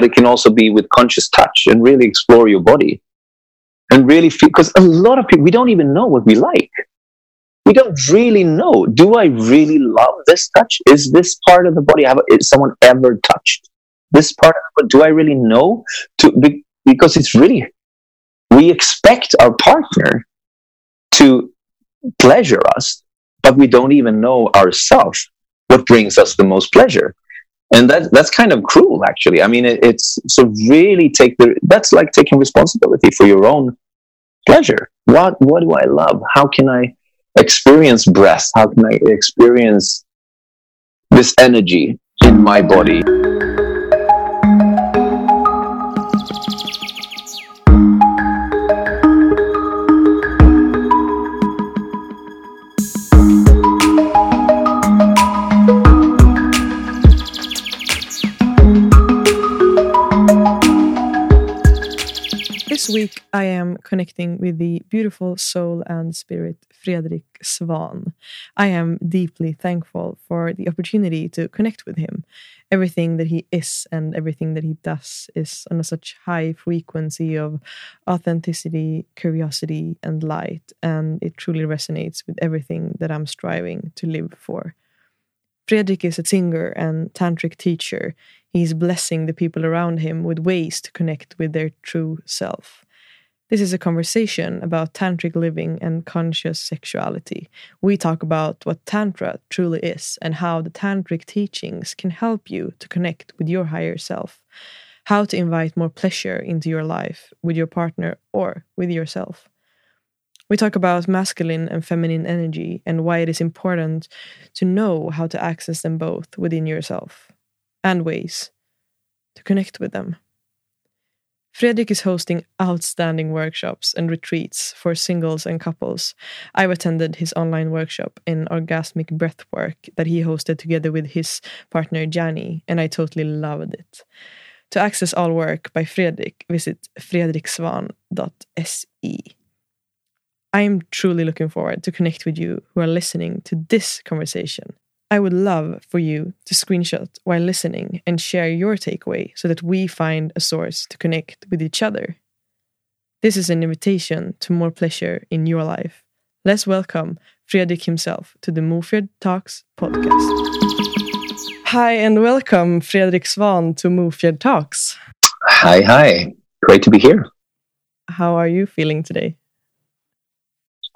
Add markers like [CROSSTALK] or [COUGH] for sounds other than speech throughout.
but it can also be with conscious touch and really explore your body and really feel because a lot of people we don't even know what we like. We don't really know. Do i really love this touch? Is this part of the body have is someone ever touched this part of do i really know to because it's really we expect our partner to pleasure us but we don't even know ourselves what brings us the most pleasure and that that's kind of cruel actually. I mean it, it's so really take the that's like taking responsibility for your own pleasure. What what do i love? How can i experience breath? How can i experience this energy in my body week, I am connecting with the beautiful soul and spirit Fredrik Swahn. I am deeply thankful for the opportunity to connect with him. Everything that he is and everything that he does is on a such high frequency of authenticity, curiosity, and light, and it truly resonates with everything that I'm striving to live for. Fredrik is a singer and tantric teacher. He's blessing the people around him with ways to connect with their true self. This is a conversation about tantric living and conscious sexuality. We talk about what Tantra truly is and how the tantric teachings can help you to connect with your higher self, how to invite more pleasure into your life with your partner or with yourself. We talk about masculine and feminine energy and why it is important to know how to access them both within yourself and ways to connect with them. Fredrik is hosting outstanding workshops and retreats for singles and couples. I've attended his online workshop in orgasmic breathwork that he hosted together with his partner Jani, and I totally loved it. To access all work by Fredrik, visit fredrikswahn.se. I am truly looking forward to connect with you who are listening to this conversation. I would love for you to screenshot while listening and share your takeaway so that we find a source to connect with each other. This is an invitation to more pleasure in your life. Let's welcome Fredrik himself to the Mofjärd Talks podcast. Hi, and welcome Fredrik Swahn to Mofjärd Talks. Hi, hi. Great to be here. How are you feeling today?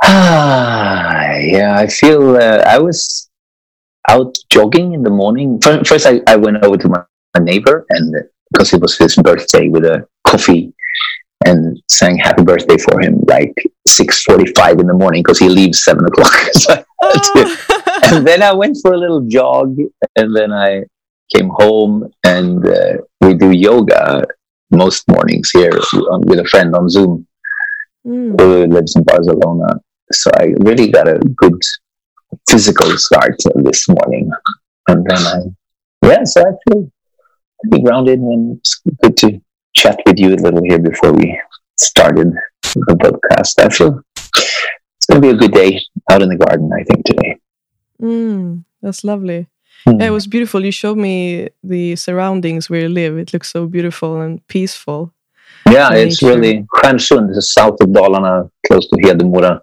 Ah, yeah, I feel uh, I was out jogging in the morning. First, I, I went over to my, my neighbor, and because it was his birthday, with a coffee and sang happy birthday for him like 6.45 in the morning because he leaves 7 o'clock [LAUGHS] so oh. and then i went for a little jog and then i came home and uh, we do yoga most mornings here with a friend on zoom mm. who lives in barcelona so i really got a good physical start this morning. And then I, yeah, so I feel pretty grounded and it's good to chat with you a little here before we started the podcast. I feel it's going to be a good day out in the garden, I think, today. Mm, that's lovely. Mm. Yeah, it was beautiful. You showed me the surroundings where you live. It looks so beautiful and peaceful. Yeah, it's really Stjärnsund, the south of Dalarna, close to Hedemora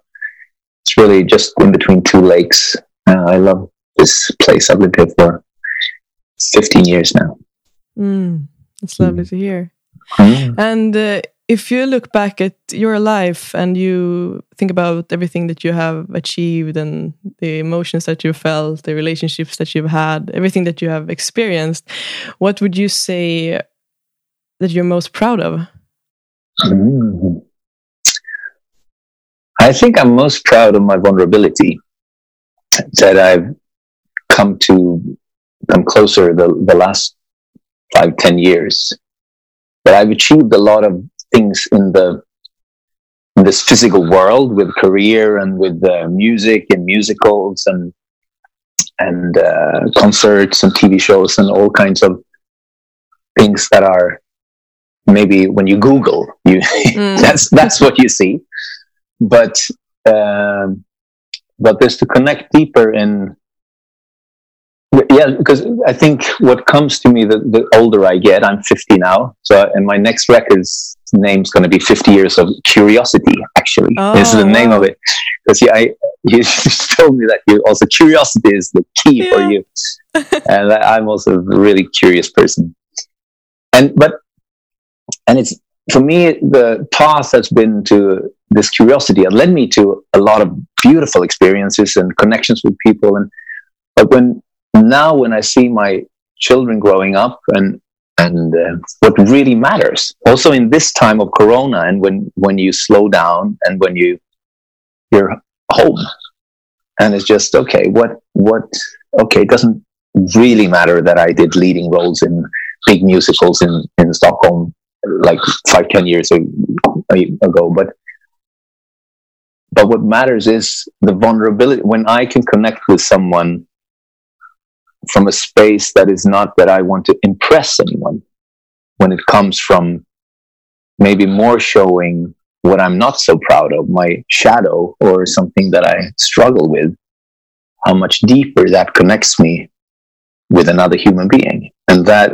it's really just in between two lakes. Uh, I love this place. I've lived here for 15 years now. Mm, it's lovely mm. to hear. Mm. And uh, if you look back at your life and you think about everything that you have achieved and the emotions that you felt, the relationships that you've had, everything that you have experienced, what would you say that you're most proud of? Mm. I think I'm most proud of my vulnerability that I've come to come closer the, the last five, ten years. That I've achieved a lot of things in the in this physical world with career and with uh, music and musicals and and uh, concerts and TV shows and all kinds of things that are maybe when you Google you [LAUGHS] mm. that's that's what you see but um, but is to connect deeper in yeah, because I think what comes to me the, the older I get, I'm 50 now. So, and my next record's name's going to be 50 Years of Curiosity, actually. Oh, this is the wow. name of it. Because yeah, I, [LAUGHS] you told me that you also, curiosity is the key yeah. for you. [LAUGHS] and I'm also a really curious person. And, but, and it's, for me, the path has been to this curiosity and led me to a lot of beautiful experiences and connections with people. And, but when, now when I see my children growing up and and uh, what really matters also in this time of corona and when when you slow down and when you you're home and it's just okay what what okay it doesn't really matter that I did leading roles in big musicals in in Stockholm like five ten years ago but but what matters is the vulnerability when I can connect with someone from a space that is not that I want to impress anyone, when it comes from maybe more showing what I'm not so proud of, my shadow or something that I struggle with, how much deeper that connects me with another human being. And that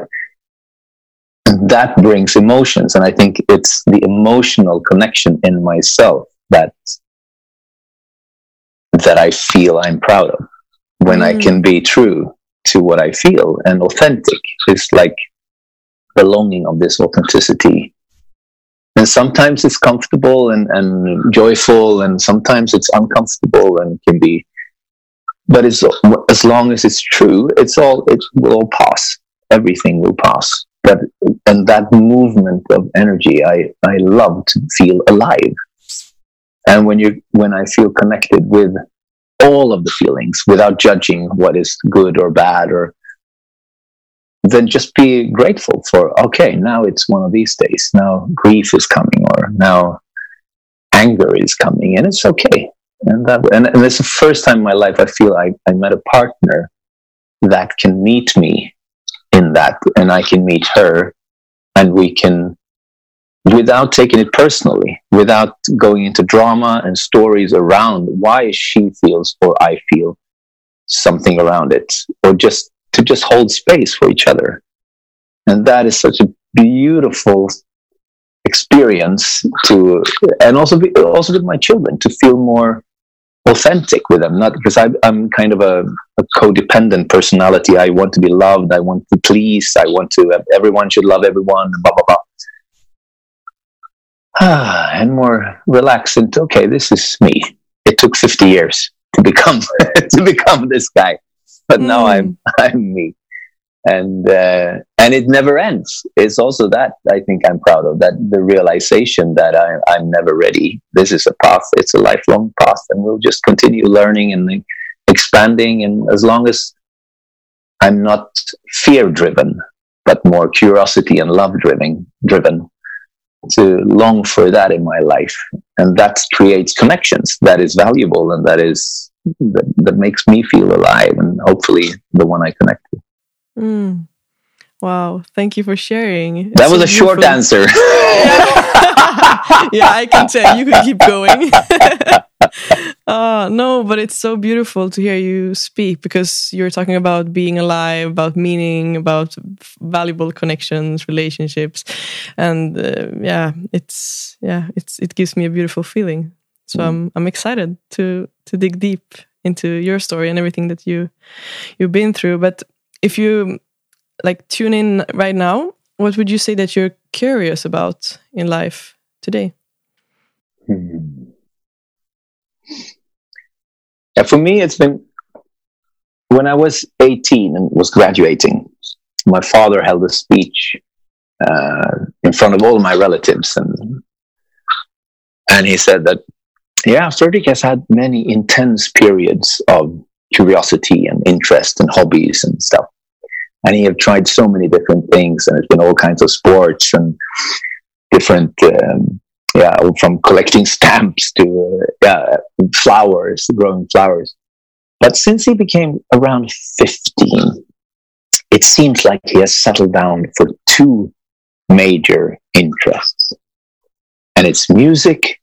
that brings emotions. And I think it's the emotional connection in myself that that I feel I'm proud of when mm. I can be true to what I feel and authentic. It's like belonging of this authenticity. And sometimes it's comfortable and, and joyful, and sometimes it's uncomfortable and can be. But it's as long as it's true, it's all it will all pass. Everything will pass. But and that movement of energy, I I love to feel alive. And when you when I feel connected with all of the feelings without judging what is good or bad or then just be grateful for okay now it's one of these days. Now grief is coming or now anger is coming and it's okay. And that and, and it's the first time in my life i feel I, I met a partner that can meet me in that and i can meet her and we can without taking it personally, without going into drama and stories around why she feels or I feel something around it, or just to just hold space for each other. And that is such a beautiful experience to, and also, be, also with my children to feel more authentic with them. Not because I, am kind of a, a, codependent personality. I want to be loved. I want to please. I want to, everyone should love everyone, blah, blah, blah ah, and more relaxed and okay, this is me. It took 50 years to become [LAUGHS] to become this guy, but mm. now I'm I'm me, and uh, and it never ends. It's also that I think I'm proud of that the realization that I, I'm never ready. This is a path. It's a lifelong path, and we'll just continue learning and expanding. And as long as I'm not fear driven, but more curiosity and love driven, driven, to long for that in my life and that creates connections that is valuable and that is that, that makes me feel alive and hopefully the one i connect to mm. Wow thank you for sharing that it's was a beautiful. short answer [LAUGHS] yeah i can tell you can keep going [LAUGHS] uh, no, but it's so beautiful to hear you speak because you're talking about being alive, about meaning, about valuable connections, relationships, and uh, yeah, it's yeah, it's it gives me a beautiful feeling. So mm. I'm I'm excited to to dig deep into your story and everything that you you've been through. But if you like tune in right now, what would you say that you're curious about in life today? Hmm. Yeah, for me, it's been when I was 18 and was graduating, my father held a speech uh, in front of all my relatives, and and he said that, yeah, Fredrik has had many intense periods of curiosity and interest and hobbies and stuff, and he have tried so many different things, and it's been all kinds of sports and different um, yeah, from collecting [LAUGHS] stamps to uh, yeah, flowers, growing flowers. But since he became around 15, it seems like he has settled down for two major interests. And it's music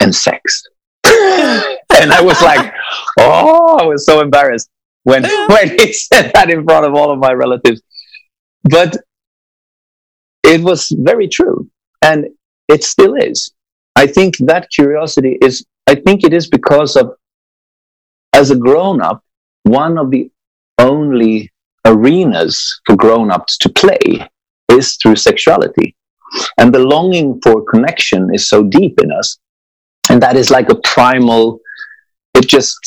and sex. [LAUGHS] and I was like, [LAUGHS] oh, I was so embarrassed. When [LAUGHS] when he said that in front of all of my relatives. But it was very true, and it still is. I think that curiosity is. I think it is because of, as a grown up, one of the only arenas for grown ups to play is through sexuality. And the longing for connection is so deep in us. And that is like a primal, it just,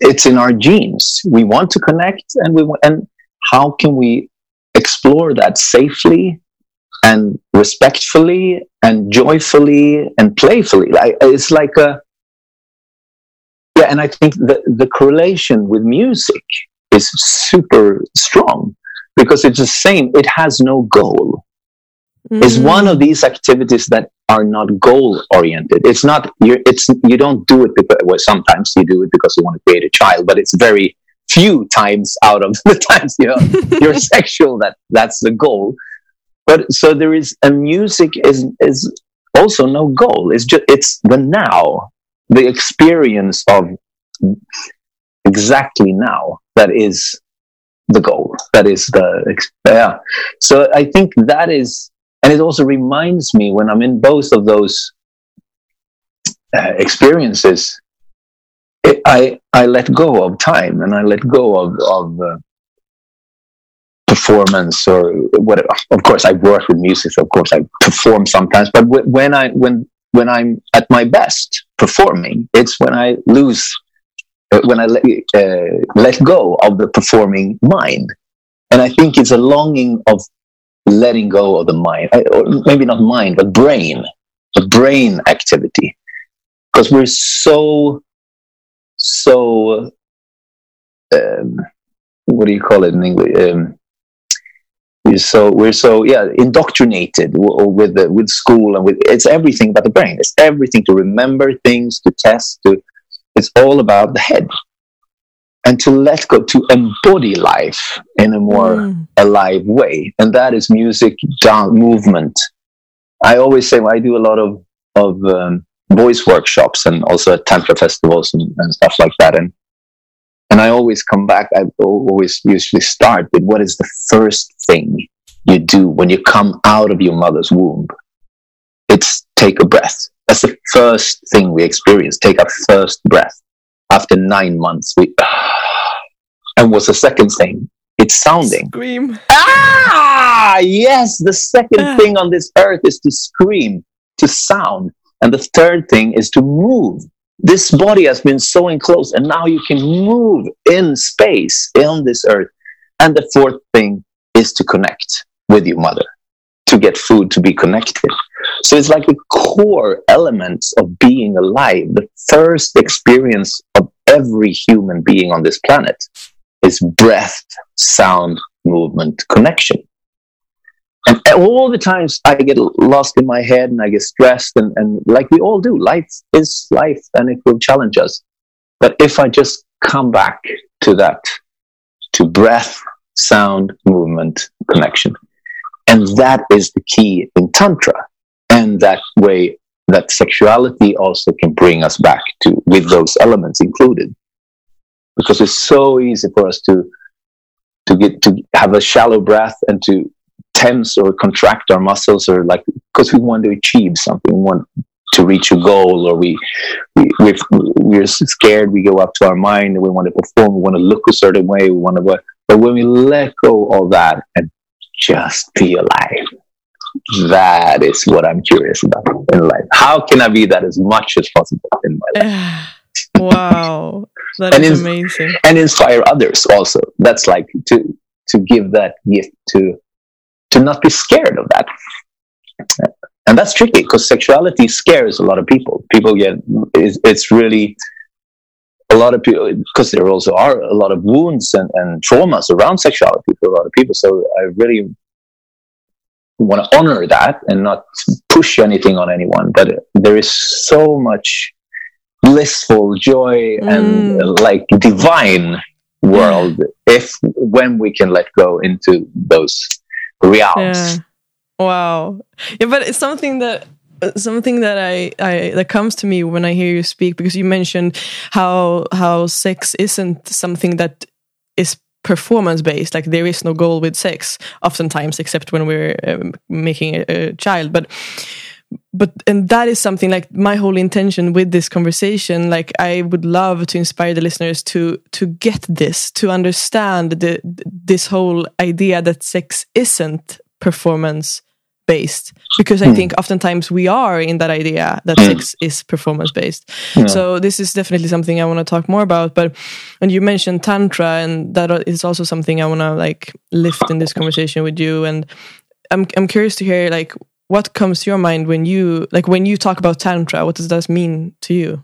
it's in our genes. We want to connect and we and how can we explore that safely and respectfully and joyfully and playfully? It's like a, yeah, and I think the, the correlation with music is super strong because it's the same. It has no goal. Mm. It's one of these activities that are not goal oriented. It's not you. It's you don't do it because well, sometimes you do it because you want to create a child, but it's very few times out of [LAUGHS] the times you know [LAUGHS] you're sexual that that's the goal. But so there is a music is is also no goal. It's just it's the now, the experience of exactly now that is the goal. That is the yeah. So I think that is, and it also reminds me when I'm in both of those uh, experiences, it, I I let go of time and I let go of of uh, performance or whatever. Of course, I work with music. Of course, I perform sometimes. But when I when when I'm at my best performing, it's when I lose uh, when I let, uh, let go of the performing mind. And I think it's a longing of letting go of the mind, or maybe not mind, but brain, the brain activity. Because we're so, so, um, what do you call it in English? Um, we're so we're so yeah indoctrinated with the, with school and with it's everything but the brain. It's everything to remember things, to test, to it's all about the head. And to let go, to embody life in a more mm. alive way. And that is music, dance, movement. I always say, well, I do a lot of, of um, voice workshops and also at Tantra festivals and, and stuff like that. And and I always come back, I always usually start with what is the first thing you do when you come out of your mother's womb? It's take a breath. That's the first thing we experience. Take our first breath. After nine months, we. And what's the second thing? It's sounding. Scream. Ah, yes. The second ah. thing on this earth is to scream, to sound. And the third thing is to move. This body has been so enclosed, and now you can move in space on this earth. And the fourth thing is to connect with your mother, to get food, to be connected. So it's like the core elements of being alive. The first experience every human being on this planet is breath, sound, movement, connection. And all the times I get lost in my head and I get stressed, and, and like we all do, life is life and it will challenge us. But if I just come back to that, to breath, sound, movement, connection, and that is the key in Tantra and that way that sexuality also can bring us back to with those elements included. Because it's so easy for us to to get to have a shallow breath and to tense or contract our muscles or like because we want to achieve something. We want to reach a goal or we, we we're, scared we go up to our mind and we want to perform. We want to look a certain way. We want to work but when we let go of that and just be alive that is what I'm curious about in life. How can I be that as much as possible in my life? [SIGHS] wow, that and is amazing. And inspire others also. That's like to to give that gift to to not be scared of that. And that's tricky because sexuality scares a lot of people. People get it's, it's really a lot of people because there also are a lot of wounds and, and traumas around sexuality for a lot of people. So I really want to honor that and not push anything on anyone. But there is so much blissful joy mm. and uh, like divine world if when we can let go into those realms. Yeah. Wow. Yeah, but it's something that something that I, I that comes to me when I hear you speak because you mentioned how how sex isn't something that is performance based like there is no goal with sex oftentimes except when we're um, making a, a child. But but and that is something like my whole intention with this conversation like i would love to inspire the listeners to to get this to understand the this whole idea that sex isn't performance based because i mm. think oftentimes we are in that idea that mm. sex is performance based yeah. so this is definitely something i want to talk more about but and you mentioned tantra and that is also something i want to like lift in this conversation with you and i'm i'm curious to hear like what comes to your mind when you like when you talk about tantra what does that mean to you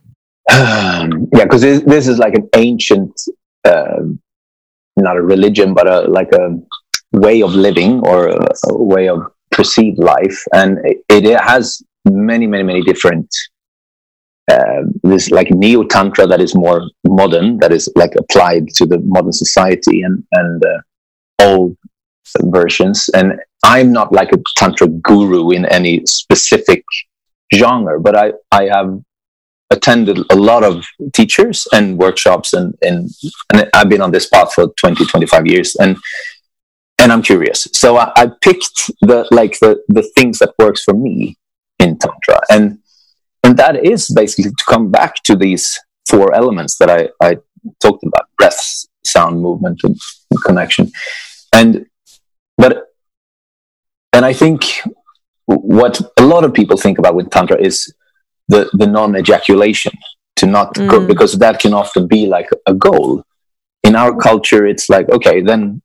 um, yeah because this, this, is like an ancient uh, not a religion but a like a way of living or a, a way of perceived life and it, it, has many many many different uh, this like neo tantra that is more modern that is like applied to the modern society and and uh, old versions. And I'm not like a tantra guru in any specific genre, but I, I have attended a lot of teachers and workshops and, and, and I've been on this path for 20, 25 years. And, and I'm curious. So I, I picked the, like the, the things that works for me in tantra. And, and that is basically to come back to these four elements that I, I talked about, breath, sound, movement, and connection. And, but and I think what a lot of people think about with tantra is the the non ejaculation to not mm. go, because that can often be like a goal. In our culture, it's like okay, then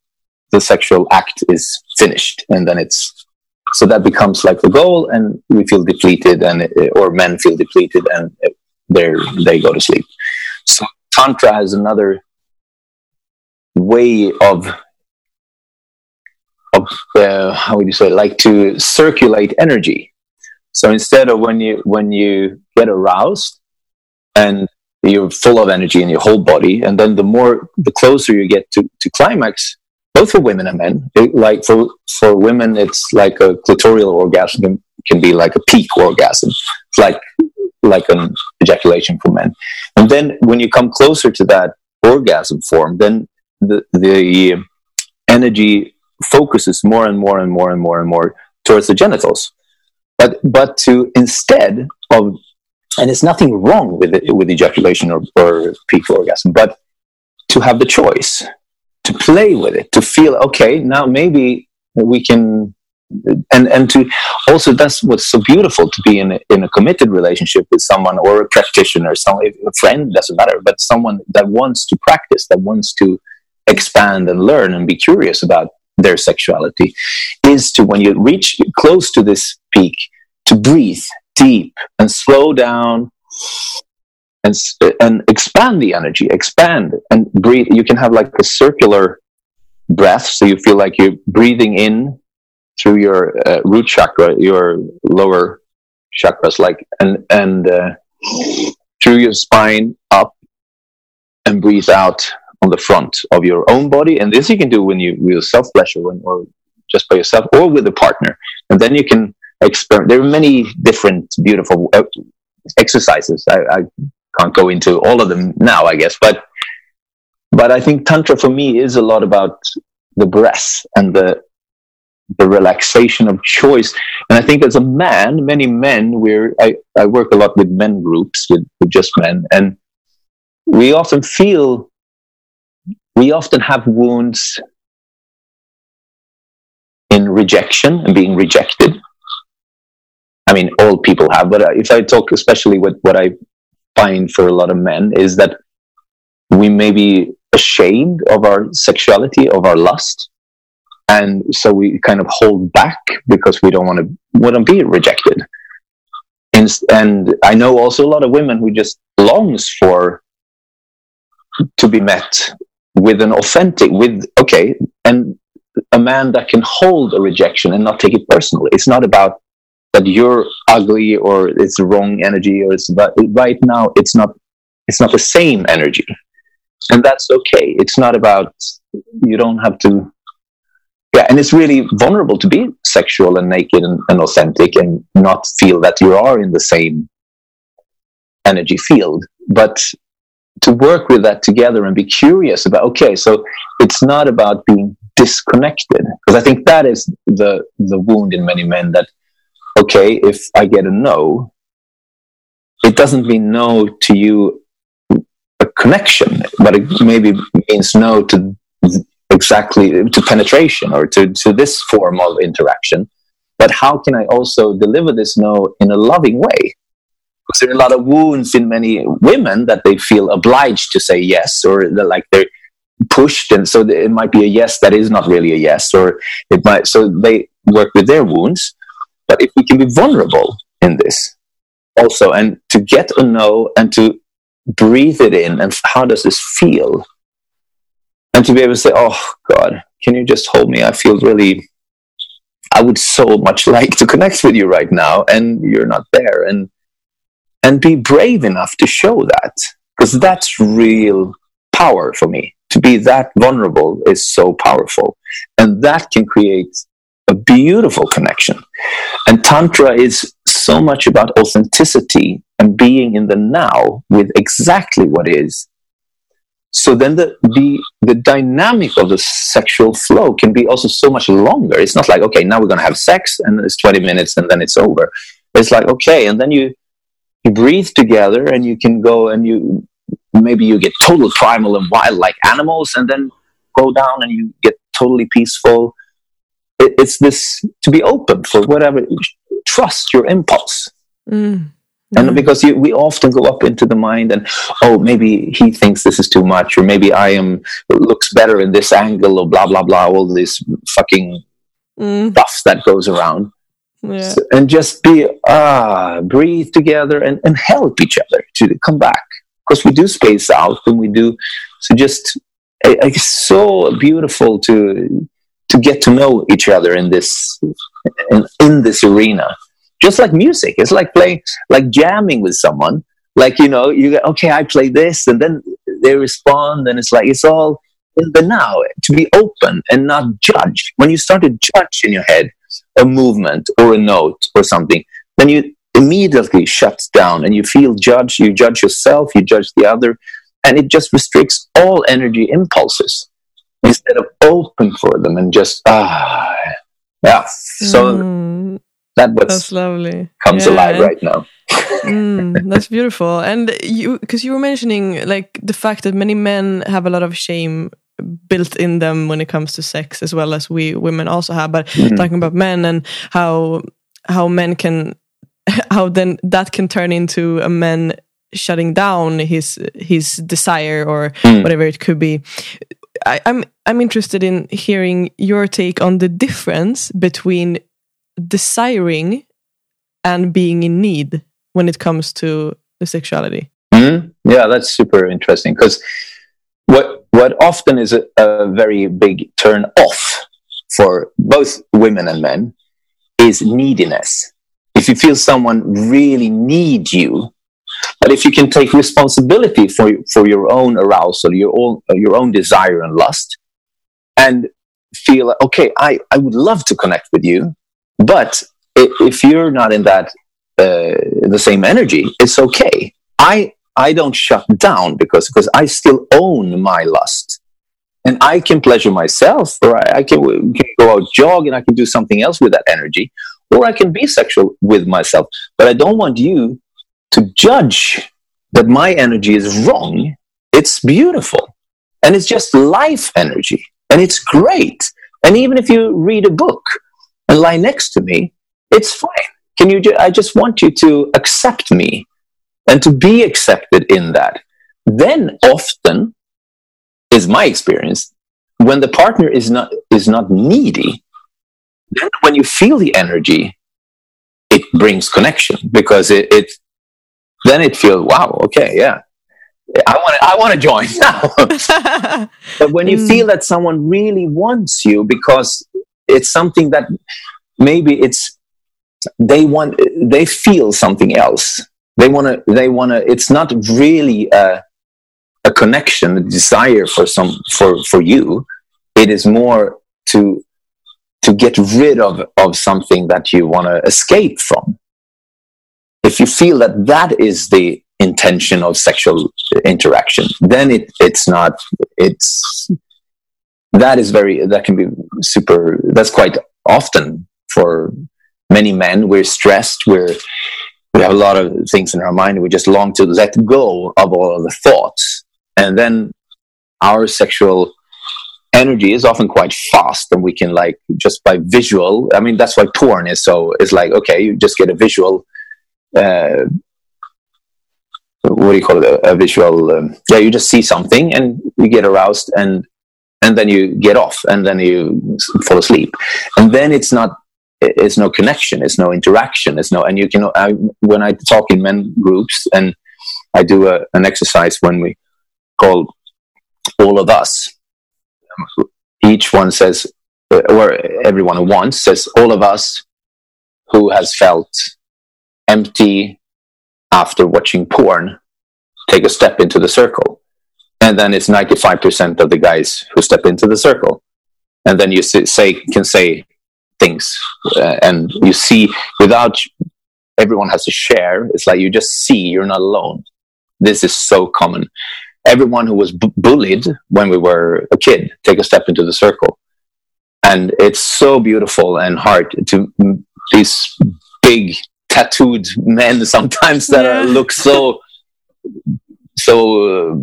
the sexual act is finished, and then it's so that becomes like the goal, and we feel depleted, and or men feel depleted, and they they go to sleep. So tantra has another way of of uh, how would you say like to circulate energy so instead of when you when you get aroused and you're full of energy in your whole body and then the more the closer you get to, to climax both for women and men it, like for for women it's like a clitoral orgasm can, can be like a peak orgasm like like an ejaculation for men and then when you come closer to that orgasm form then the the energy focuses more and more and more and more and more towards the genitals. But but to instead of and it's nothing wrong with it, with ejaculation or, or peak orgasm, but to have the choice to play with it, to feel okay, now maybe we can and and to also that's what's so beautiful to be in a, in a committed relationship with someone or a practitioner, some a friend doesn't matter, but someone that wants to practice, that wants to expand and learn and be curious about their sexuality is to when you reach close to this peak to breathe deep and slow down and and expand the energy expand and breathe you can have like a circular breath so you feel like you're breathing in through your uh, root chakra your lower chakras like and and uh, through your spine up and breathe out on the front of your own body. And this you can do when you with self pleasure or just by yourself or with a partner. And then you can experiment. There are many different beautiful uh, exercises. I, I can't go into all of them now, I guess, but but I think tantra for me is a lot about the breath and the the relaxation of choice. And I think as a man, many men, where I, I work a lot with men groups, with, with just men, and we often feel we often have wounds in rejection and being rejected. I mean, all people have, but uh, if I talk especially with what I find for a lot of men is that we may be ashamed of our sexuality, of our lust. And so we kind of hold back because we don't want to to be rejected. And, and I know also a lot of women who just longs for to be met with an authentic with okay and a man that can hold a rejection and not take it personally it's not about that you're ugly or it's the wrong energy or it's about right now it's not it's not the same energy. And that's okay. It's not about you don't have to yeah and it's really vulnerable to be sexual and naked and, and authentic and not feel that you are in the same energy field. But to work with that together and be curious about okay so it's not about being disconnected. Because i think that is the the wound in many men that okay if i get a no it doesn't mean no to you a connection but it maybe means no to exactly to penetration or to, to this form of interaction. But how can i also deliver this no in a loving way? Because there are a lot of wounds in many women that they feel obliged to say yes or they're like they're pushed and so it might be a yes that is not really a yes or it might so they work with their wounds but if we can be vulnerable in this also and to get a no and to breathe it in and how does this feel? And to be able to say oh god can you just hold me? I feel really i would so much [LAUGHS] like to connect with you right now and you're not there. And and be brave enough to show that because that's real power for me. To be that vulnerable is so powerful. And that can create a beautiful connection and tantra is so much about authenticity and being in the now with exactly what is. So then the, the the dynamic of the sexual flow can be also so much longer. It's not like okay now we're going to have sex and it's 20 minutes and then it's over. It's like okay and then you you breathe together and you can go and you maybe you get total primal and wild like animals and then go down and you get totally peaceful it, it's this to be open for whatever trust your impulse mm. And because you, we often go up into the mind and, oh, maybe he thinks this is too much, or maybe I am looks better in this angle, or blah blah blah, all this fucking mm. stuff that goes around. Yeah. So, and just be ah, breathe together and, and help each other to come back because we do space out and we do so just it's so beautiful to to get to know each other in this in, in this arena. Just like music. It's like playing like jamming with someone. Like you know you go okay i play this and then they respond and it's like it's all in the now to be open and not judge when you start to judge in your head a movement or a note or something then you immediately shut down and you feel judged. You judge yourself you judge the other and it just restricts all energy impulses instead of open for them and just ah yeah so mm that what's that's lovely comes yeah. alive right now mm, that's beautiful and you because you were mentioning like the fact that many men have a lot of shame built in them when it comes to sex as well as we women also have but mm. talking about men and how how men can [LAUGHS] how then that can turn into a man shutting down his his desire or mm. whatever it could be I, I'm I'm interested in hearing your take on the difference between desiring and being in need when it comes to the sexuality. Mm-hmm. Yeah, that's super interesting because what what often is a, a very big turn off for both women and men is neediness. If you feel someone really needs you, but if you can take responsibility for for your own arousal, your own your own desire and lust, and feel okay, I I would love to connect with you, but if you're not in that uh, the same energy, it's okay. I I don't shut down because because I still own my lust, and I can pleasure myself, or I, I can, can, go out jog and I can do something else with that energy, or I can be sexual with myself. But I don't want you to judge that my energy is wrong. It's beautiful, and it's just life energy, and it's great. And even if you read a book and lie next to me, it's fine. Can you? Ju- I just want you to accept me and to be accepted in that. Then often is my experience when the partner is not is not needy. Then when you feel the energy, it brings connection because it, it then it feels wow okay yeah I want to I want to join [LAUGHS] now. [LAUGHS] but when you mm. feel that someone really wants you because it's something that maybe it's they want they feel something else they want to they want to it's not really a, a connection a desire for some for for you it is more to to get rid of of something that you want to escape from if you feel that that is the intention of sexual interaction then it it's not it's that is very that can be super that's quite often for many men. We're stressed we're we have a lot of things in our mind we just long to let go of all of the thoughts. And then our sexual energy is often quite fast and we can like just by visual i mean that's why porn is so it's like okay you just get a visual uh, what do you call it? A, a visual um, yeah you just see something and you get aroused and and then you get off and then you fall asleep. And then it's not it's no connection it's no interaction it's no and you can I, when i talk in men groups and i do a, an exercise when we call all of us each one says or everyone once says all of us who has felt empty after watching porn take a step into the circle. And then it's 95% of the guys who step into the circle. And then you say can say things uh, and you see without everyone has to share. It's like you just see you're not alone. This is so common. Everyone who was b- bullied when we were a kid take a step into the circle. And it's so beautiful and hard to these big tattooed men [LAUGHS] sometimes that yeah. are, look so so uh,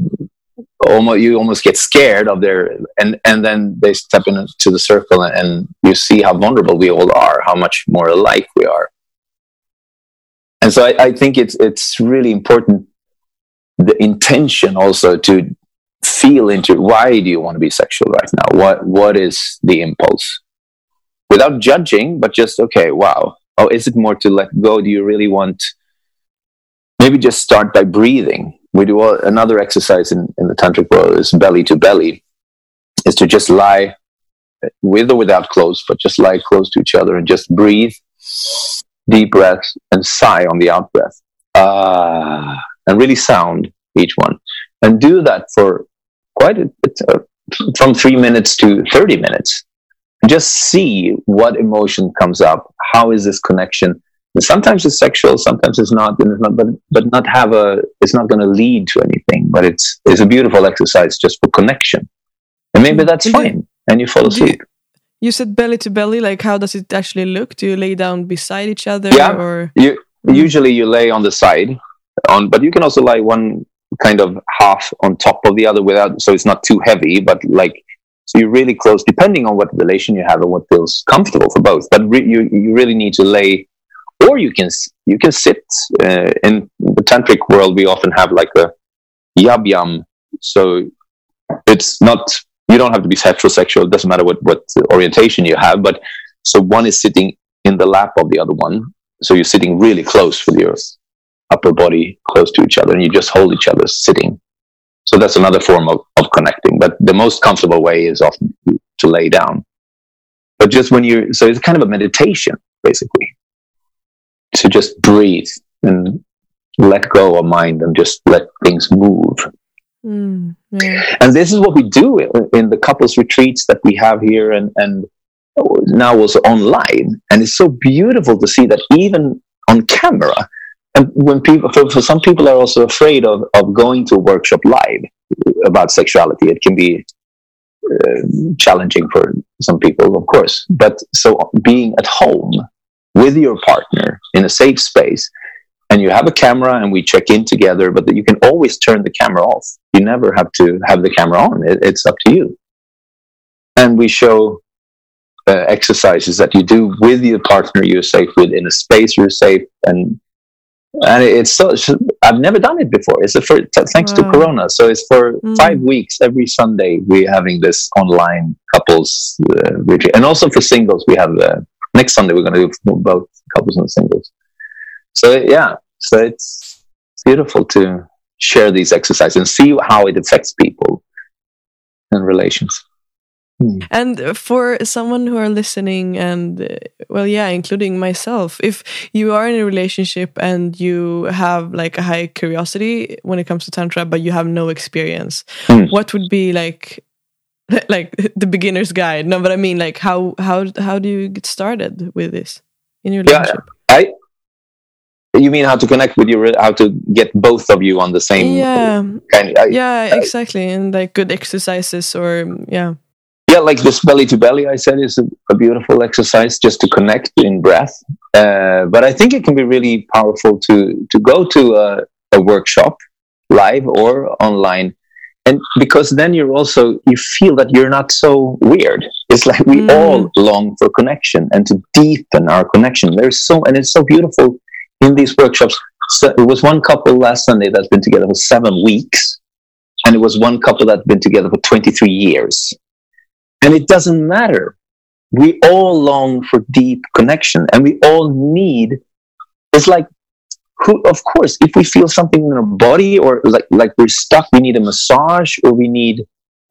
almost you almost get scared of their and and then they step into the circle and you see how vulnerable we all are how much more alike we are. And so I, I think it's it's really important the intention also to feel into why do you want to be sexual right now? What what is the impulse? Without judging but just okay wow oh is it more to let go? Do you really want maybe just start by breathing. We do another exercise in, in the tantric world is belly to belly is to just lie with or without clothes but just lie close to each other and just breathe deep breaths and sigh on the out breath. Ah and really sound each one. And do that for quite a, uh, from three minutes to 30 minutes just see what emotion comes up. How is this connection? And sometimes it's sexual sometimes it's not, it's not but but not have a it's not going to lead to anything but it's it's a beautiful exercise just for connection. And maybe mm-hmm. that's fine and you fall asleep. You said belly to belly like how does it actually look? Do you lay down beside each other yeah. or? You mm-hmm. usually you lay on the side on but you can also lie one kind of half on top of the other without so it's not too heavy but like so you're really close depending on what relation you have and what feels comfortable for both but re- you you really need to lay or you can you can sit uh, in the tantric world we often have like a yab yum. so it's not you don't have to be heterosexual it doesn't matter what what orientation you have but so one is sitting in the lap of the other one so you're sitting really close with your upper body close to each other and you just hold each other sitting. So that's another form of, of connecting. But the most comfortable way is often to lay down. But just when you, so it's kind of a meditation, basically, to just breathe and let go of mind and just let things move. Mm, yeah. And this is what we do in the couples retreats that we have here and, and now also online. And it's so beautiful to see that even on camera, and when people for, for some people are also afraid of, of going to a workshop live about sexuality it can be uh, challenging for some people of course. But so being at home with your partner in a safe space and you have a camera and we check in together but you can always turn the camera off. You never have to have the camera on. It, it's up to you. And we show uh, exercises that you do with your partner. You're safe with in a space. You're safe. And and it's so I've never done it before. It's for thanks wow. to Corona. So it's for mm. five weeks every Sunday we're having this online couples uh, retreat, and also for singles we have uh, next Sunday we're going to do both couples and singles. So yeah, so it's beautiful to share these exercises and see how it affects people and relations. Hmm. And for someone who are listening, and uh, well, yeah, including myself, if you are in a relationship and you have like a high curiosity when it comes to tantra, but you have no experience, mm. what would be like, [LAUGHS] like the beginner's guide? No, but I mean, like, how how how do you get started with this in your relationship? Yeah, I you mean how to connect with your how to get both of you on the same yeah kind of, yeah exactly and like good exercises or yeah yeah like this belly to belly i said is a, a beautiful exercise just to connect in breath. Uh, but i think it can be really powerful to to go to a, a workshop live or online. And because then you're also you feel that you're not so weird. It's like we mm. all long for connection and to deepen our connection. There's so and it's so beautiful in these workshops. So it was one couple last sunday that's been together for seven weeks. And it was one couple that's been together for 23 years and it doesn't matter we all long for deep connection and we all need it's like who, of course, if we feel something in our body or like, like we're stuck, we need a massage or we need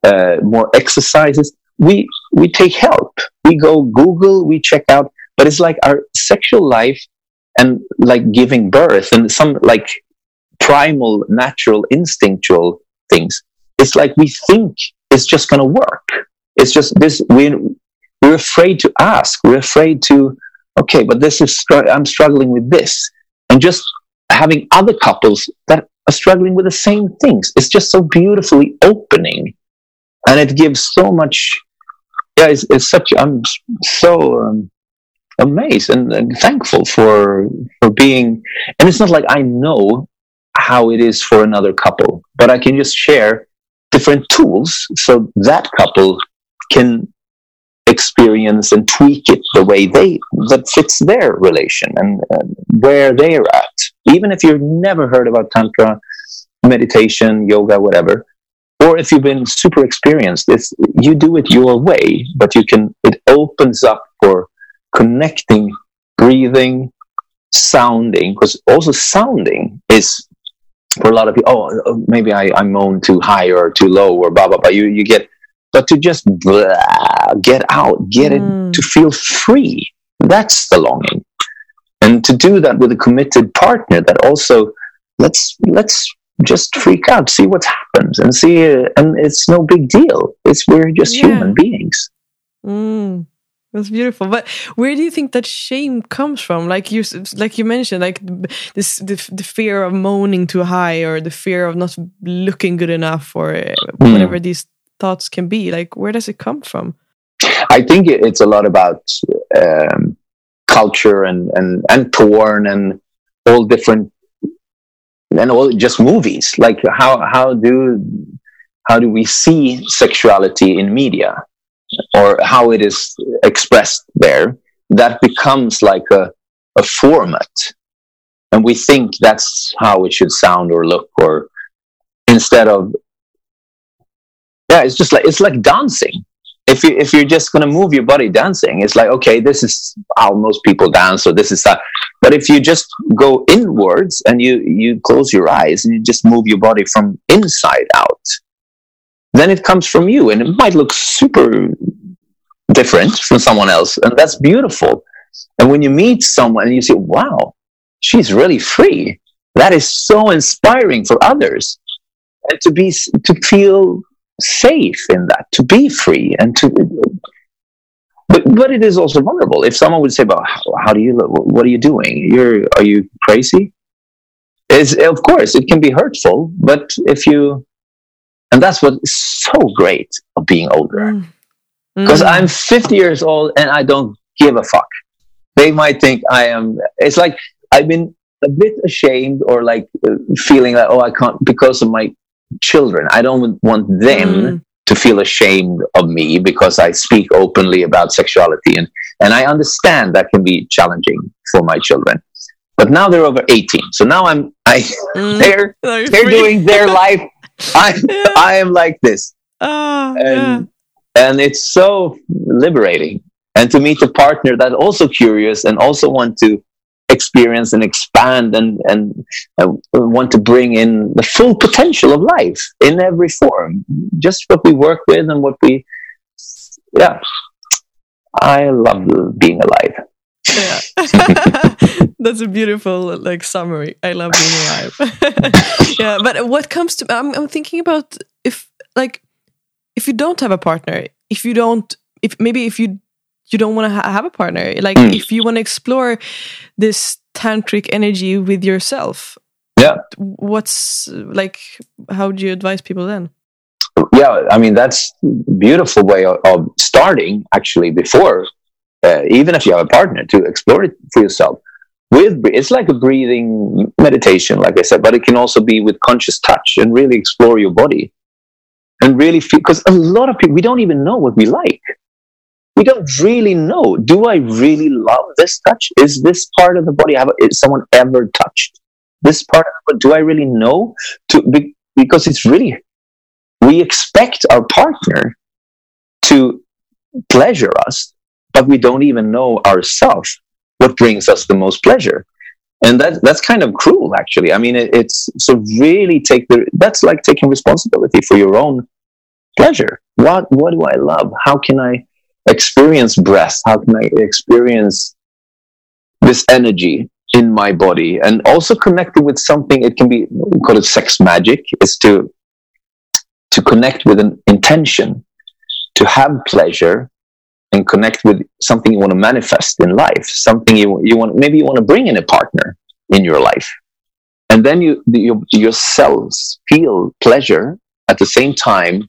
uh, more exercises, we, we take help. We go Google, we check out, but it's like our sexual life and like giving birth and some like primal, natural, instinctual things. It's like we think it's just going to work. It's just this, we, we're afraid to ask. We're afraid to, okay, but this is, I'm struggling with this and just having other couples that are struggling with the same things. It's just so beautifully opening, and it gives so much. Yeah, it's, it's such. I'm so um, amazed and, and thankful for for being. And it's not like I know how it is for another couple, but I can just share different tools so that couple can experience and tweak it the way they that fits their relation and, where they're at. Even if you've never heard about tantra meditation yoga whatever or if you've been super experienced it's you do it your way but you can it opens up for connecting breathing sounding because also sounding is for a lot of people oh, oh maybe i i moan too high or too low or blah blah blah. You you get but to just blah, get out, get mm. it, to feel free. That's the longing. And to do that with a committed partner that also let's let's just freak out, see what happens, and see. Uh, and it's no big deal. It's we're just yeah. human beings. Mm. That's beautiful. But where do you think that shame comes from? Like you, like you mentioned, like this, the, the fear of moaning too high, or the fear of not looking good enough, or uh, mm. whatever these thoughts can be like where does it come from? I think it's a lot about um, culture and, and and porn and all different and all just movies. Like how how do how do we see sexuality in media or how it is expressed there? That becomes like a, a format. And we think that's how it should sound or look or instead of yeah it's just like it's like dancing. If you if you're just going to move your body dancing it's like okay this is how most people dance or this is that but if you just go inwards and you you close your eyes and you just move your body from inside out then it comes from you and it might look super different from someone else and that's beautiful. And when you meet someone and you say wow she's really free that is so inspiring for others. And to be to feel safe in that to be free and to but but it is also vulnerable. If someone would say "Well, how, how do you what are you doing? You're are you crazy? Is of course it can be hurtful but if you and that's what's so great of being older. Because mm. mm. i'm 50 years old and i don't give a fuck. They might think i am it's like i've been a bit ashamed or like uh, feeling like oh i can't because of my children. I don't want them mm. to feel ashamed of me because I speak openly about sexuality. And, and I understand that can be challenging for my children. But now they're over 18. So now I'm, [LAUGHS] I, mm. they're, [LAUGHS] they're free. doing their [LAUGHS] life. I, yeah. I am like this. Oh, and, yeah. and it's so liberating. And to meet a partner that also curious and also want to experience and expand and and uh, want to bring in the full potential of life in every form. Just what we work with and what we yeah. I love being alive. Yeah. [LAUGHS] That's a beautiful like summary. I love being alive. [LAUGHS] Yeah but what comes to I'm, I'm thinking about if like if you don't have a partner if you don't if maybe if you you don't want to ha have a partner like mm. if you want to explore this tantric energy with yourself. Yeah. What's like? How do you advise people then? Yeah, I mean that's beautiful way of, of starting actually before, uh, even if you have a partner, to explore it for yourself. With it's like a breathing meditation, like I said, but it can also be with conscious touch and really explore your body and really feel. Because a lot of people we don't even know what we like we don't really know. Do I really love this touch? Is this part of the body have is someone ever touched this part? Of do I really know? To be, because it's really we expect our partner to pleasure us, but we don't even know ourselves what brings us the most pleasure. And that that's kind of cruel, actually. I mean, it, it's so really take the that's like taking responsibility for your own pleasure. What what do I love? How can I experience breath? How can I experience this energy in my body? And also connected with something, it can be, we call it sex magic, is to, to connect with an intention, to have pleasure and connect with something you want to manifest in life, something you, you want, maybe you want to bring in a partner in your life. And then you, your, your cells feel pleasure at the same time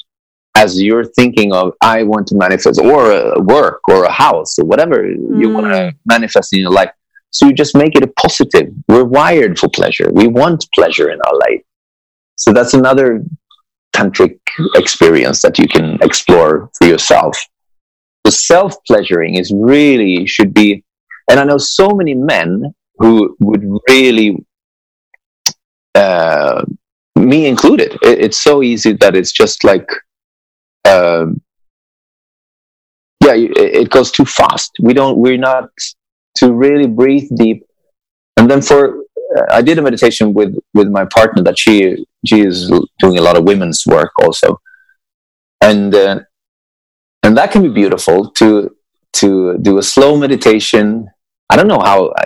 as you're thinking of i want to manifest or a work or a house or whatever mm. you want to manifest in your life. So you just make it a positive. We're wired for pleasure. We want pleasure in our life. So that's another tantric experience that you can explore for yourself. The self pleasuring is really should be and i know so many men who would really uh, me included. It, it's so easy that it's just like um, yeah, it goes too fast. We don't, we're not to really breathe deep. And then for, uh, I did a meditation with, with my partner that she, she is doing a lot of women's work also. And, uh, and that can be beautiful to, to do a slow meditation. I don't know how uh,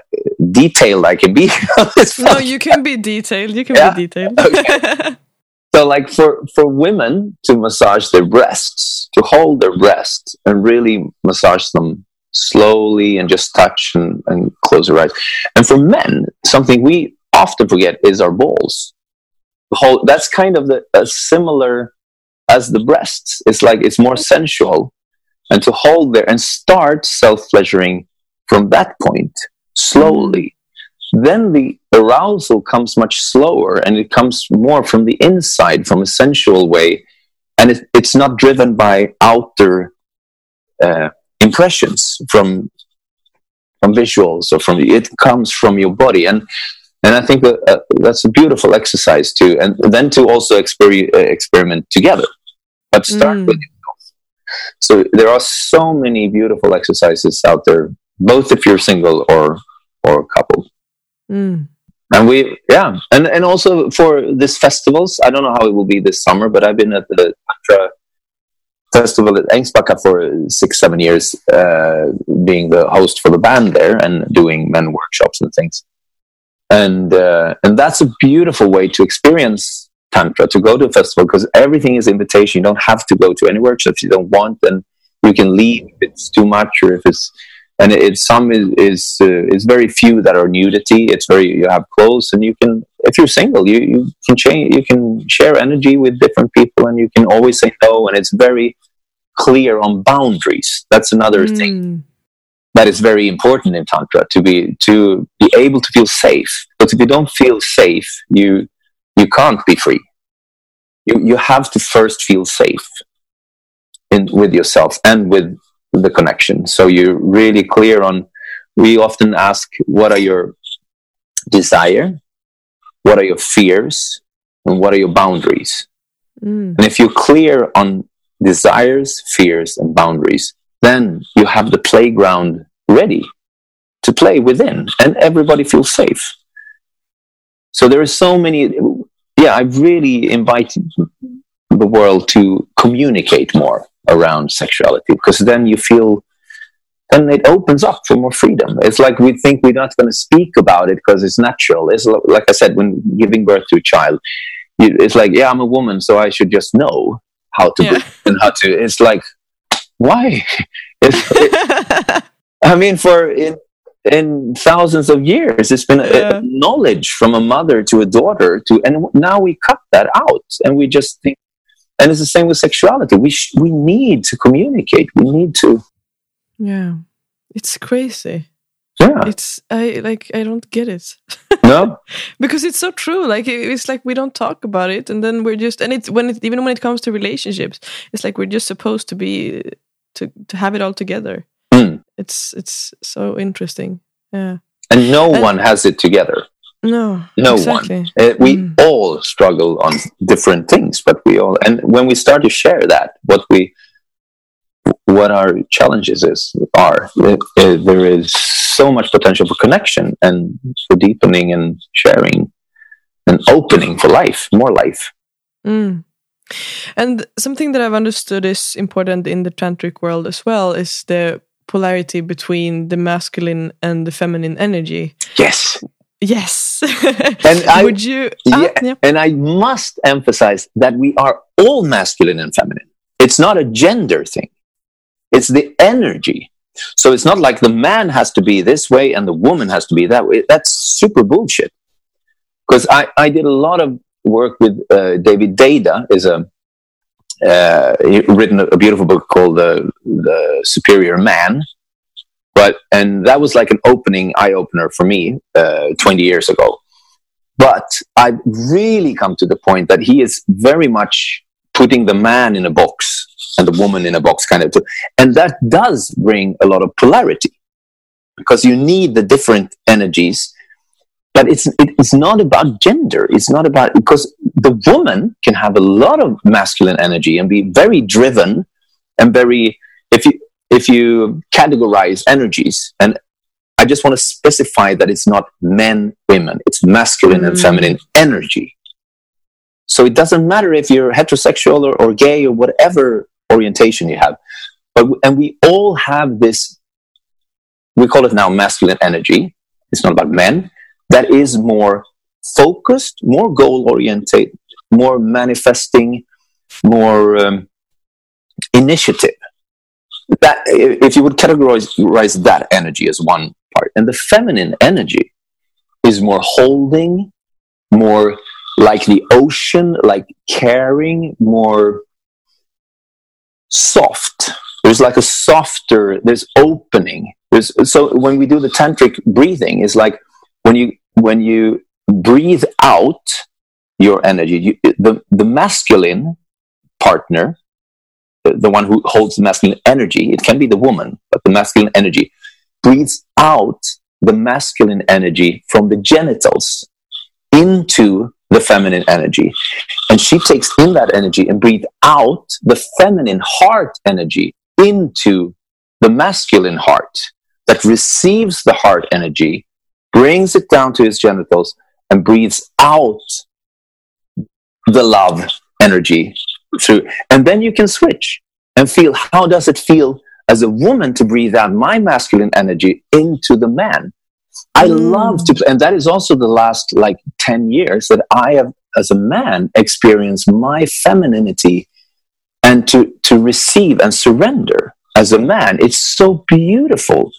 detailed I can be. [LAUGHS] no, you can be detailed. You can yeah? be detailed. Okay. [LAUGHS] So, like for, for women to massage their breasts, to hold their breasts and really massage them slowly and just touch and, and close your eyes. And for men, something we often forget is our balls. Whole, that's kind of the, similar as the breasts. It's like it's more sensual. And to hold there and start self pleasuring from that point slowly then the arousal comes much slower and it comes more from the inside, from a sensual way. And it, it's not driven by outer uh, impressions from from visuals or from it comes from your body and and I think that, uh, that's a beautiful exercise too and then to also exper- uh, experiment together but start mm. with yourself so there are so many beautiful exercises out there both if you're single or or couple Mm. And we, yeah, and and also for this festivals, I don't know how it will be this summer, but I've been at the Tantra festival at Ängsbacka for six, seven years, uh, being the host for the band there and doing men workshops and things. And uh, and that's a beautiful way to experience tantra to go to a festival because everything is invitation. You don't have to go to any workshops you don't want, and you can leave if it's too much or if it's and it's some is is uh, is very few that are nudity. It's very you have clothes, and you can if you're single, you you can change, you can share energy with different people, and you can always say no. And it's very clear on boundaries. That's another mm. thing that is very important in tantra to be to be able to feel safe. But if you don't feel safe, you you can't be free. You you have to first feel safe in with yourself and with the connection. So you're really clear on. We often ask, what are your desire, what are your fears, and what are your boundaries. Mm. And if you're clear on desires, fears, and boundaries, then you have the playground ready to play within, and everybody feels safe. So there are so many. Yeah, I really invite the world to communicate more around sexuality because then you feel then it opens up for more freedom. It's like we think we're not going to speak about it because it's natural. It's like I said, when giving birth to a child, it's like, yeah, I'm a woman, so I should just know how to yeah. and how to. It's like, why? [LAUGHS] It's, it, [LAUGHS] I mean, for in, in thousands of years. It's been Yeah. a knowledge from a mother to a daughter to, and now we cut that out, and we just think. And it's the same with sexuality. We sh- we need to communicate. We need to, Yeah. It's crazy. yeah. It's I like I don't get it. [LAUGHS] no, because it's so true like it's like we don't talk about it and then we're just and it's when it even when it comes to relationships it's like we're just supposed to be to to have it all together Mm. it's it's so interesting yeah and no And- one has it together. No No exactly one. Uh, we Mm. all struggle on different things, but we all, and when we start to share that, what we, what our challenges is are, uh, there is so much potential for connection and for deepening and sharing and opening for life, more life. Mm. And something that I've understood is important in the tantric world as well is the polarity between the masculine and the feminine energy. Yes. Yes. And [LAUGHS] I- would you? Ah, Yeah. yeah. And I must emphasize that we are all masculine and feminine. It's not a gender thing, it's the energy. So it's not like the man has to be this way and the woman has to be that way. That's super bullshit. Because I, I did a lot of work with uh, David Deida, is a uh, he written a, a beautiful book called the the Superior Man, but and that was like an opening eye opener for me uh, 20 years ago. But I've really come to the point that he is very much putting the man in a box and the woman in a box, kind of. Too. And that does bring a lot of polarity because you need the different energies. But it's it's not about gender. It's not about because the woman can have a lot of masculine energy and be very driven and very if you if you categorize energies and I just want to specify that it's not men, women. It's masculine and Mm. feminine energy. So it doesn't matter if you're heterosexual or, or gay or whatever orientation you have. But and we all have this. We call it now masculine energy. It's not about men. That is more focused, more goal oriented, more manifesting, more um, initiative that if you would categorize that energy as one part. And the feminine energy is more holding more like the ocean like caring more soft. There's like a softer there's opening. There's so when we do the tantric breathing is like when you when you breathe out your energy you, the the masculine partner the, one who holds the masculine energy, it can be the woman, but the masculine energy breathes out the masculine energy from the genitals into the feminine energy. And she takes in that energy and breathes out the feminine heart energy into the masculine heart that receives the heart energy, brings it down to his genitals, and breathes out the love energy through and then you can switch and feel how does it feel as a woman to breathe out my masculine energy into the man? I Mm. love to and that is also the last like 10 years that i have as a man experienced my femininity and to to receive and surrender as a man. It's so beautiful.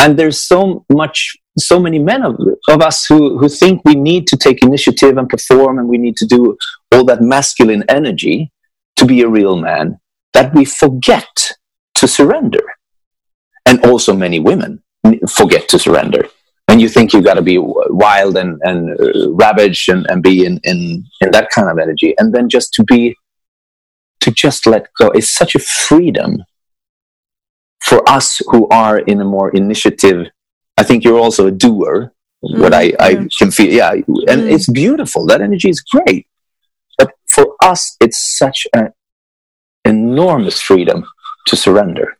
And there's so much so many men of, of us who, who think we need to take initiative and perform and we need to do all that masculine energy to be a real man that we forget to surrender. And also, many women forget to surrender. And you think you've got to be wild and, and uh, ravaged and, and be in, in, in that kind of energy. And then just to be, to just let go. is such a freedom for us who are in a more initiative. I think you're also a doer. what Mm, I, I yeah. can feel, yeah, and Mm. it's beautiful. That energy is great, but for us, it's such an enormous freedom to surrender.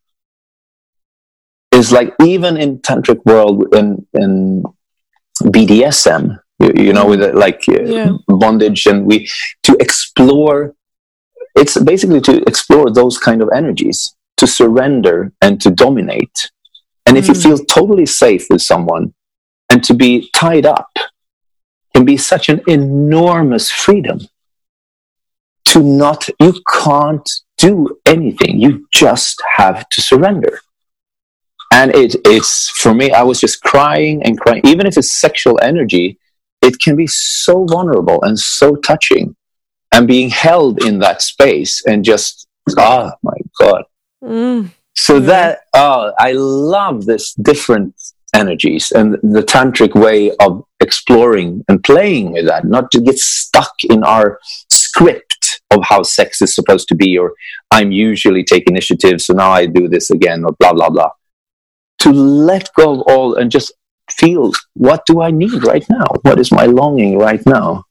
It's like even in tantric world in in BDSM, you, you know, with like uh, Yeah. bondage, and we to explore. It's basically to explore those kind of energies, to surrender and to dominate. And if you Mm. feel totally safe with someone, and to be tied up can be such an enormous freedom to not you can't do anything. You just have to surrender. And it, it's for me i was just crying and crying. Even if it's sexual energy it can be so vulnerable and so touching. And being held in that space and just oh my god. Mm. So Yeah. that oh i love this different energies and the tantric way of exploring and playing with that not to get stuck in our script of how sex is supposed to be or i'm usually take initiative so now i do this again or blah blah blah. To let go of all and just feel what do i need right now? What is my longing right now?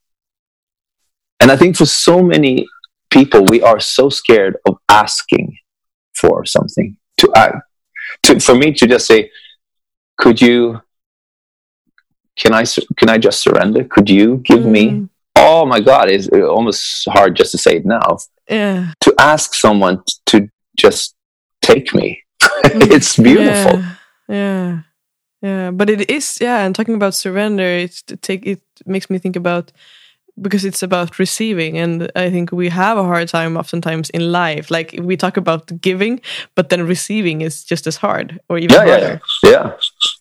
And i think for so many people we are so scared of asking for something to act to for me to just say could you can i can i just surrender could you give me Mm. oh my god it's almost hard just to say it now Yeah. to ask someone to just take me [LAUGHS] it's beautiful Yeah. Yeah. Yeah. But it is, yeah. And talking about surrender, it's to take it makes me think about because it's about receiving. And I think we have a hard time oftentimes in life. Like we talk about giving, but then receiving is just as hard or even yeah yeah harder. yeah, yeah.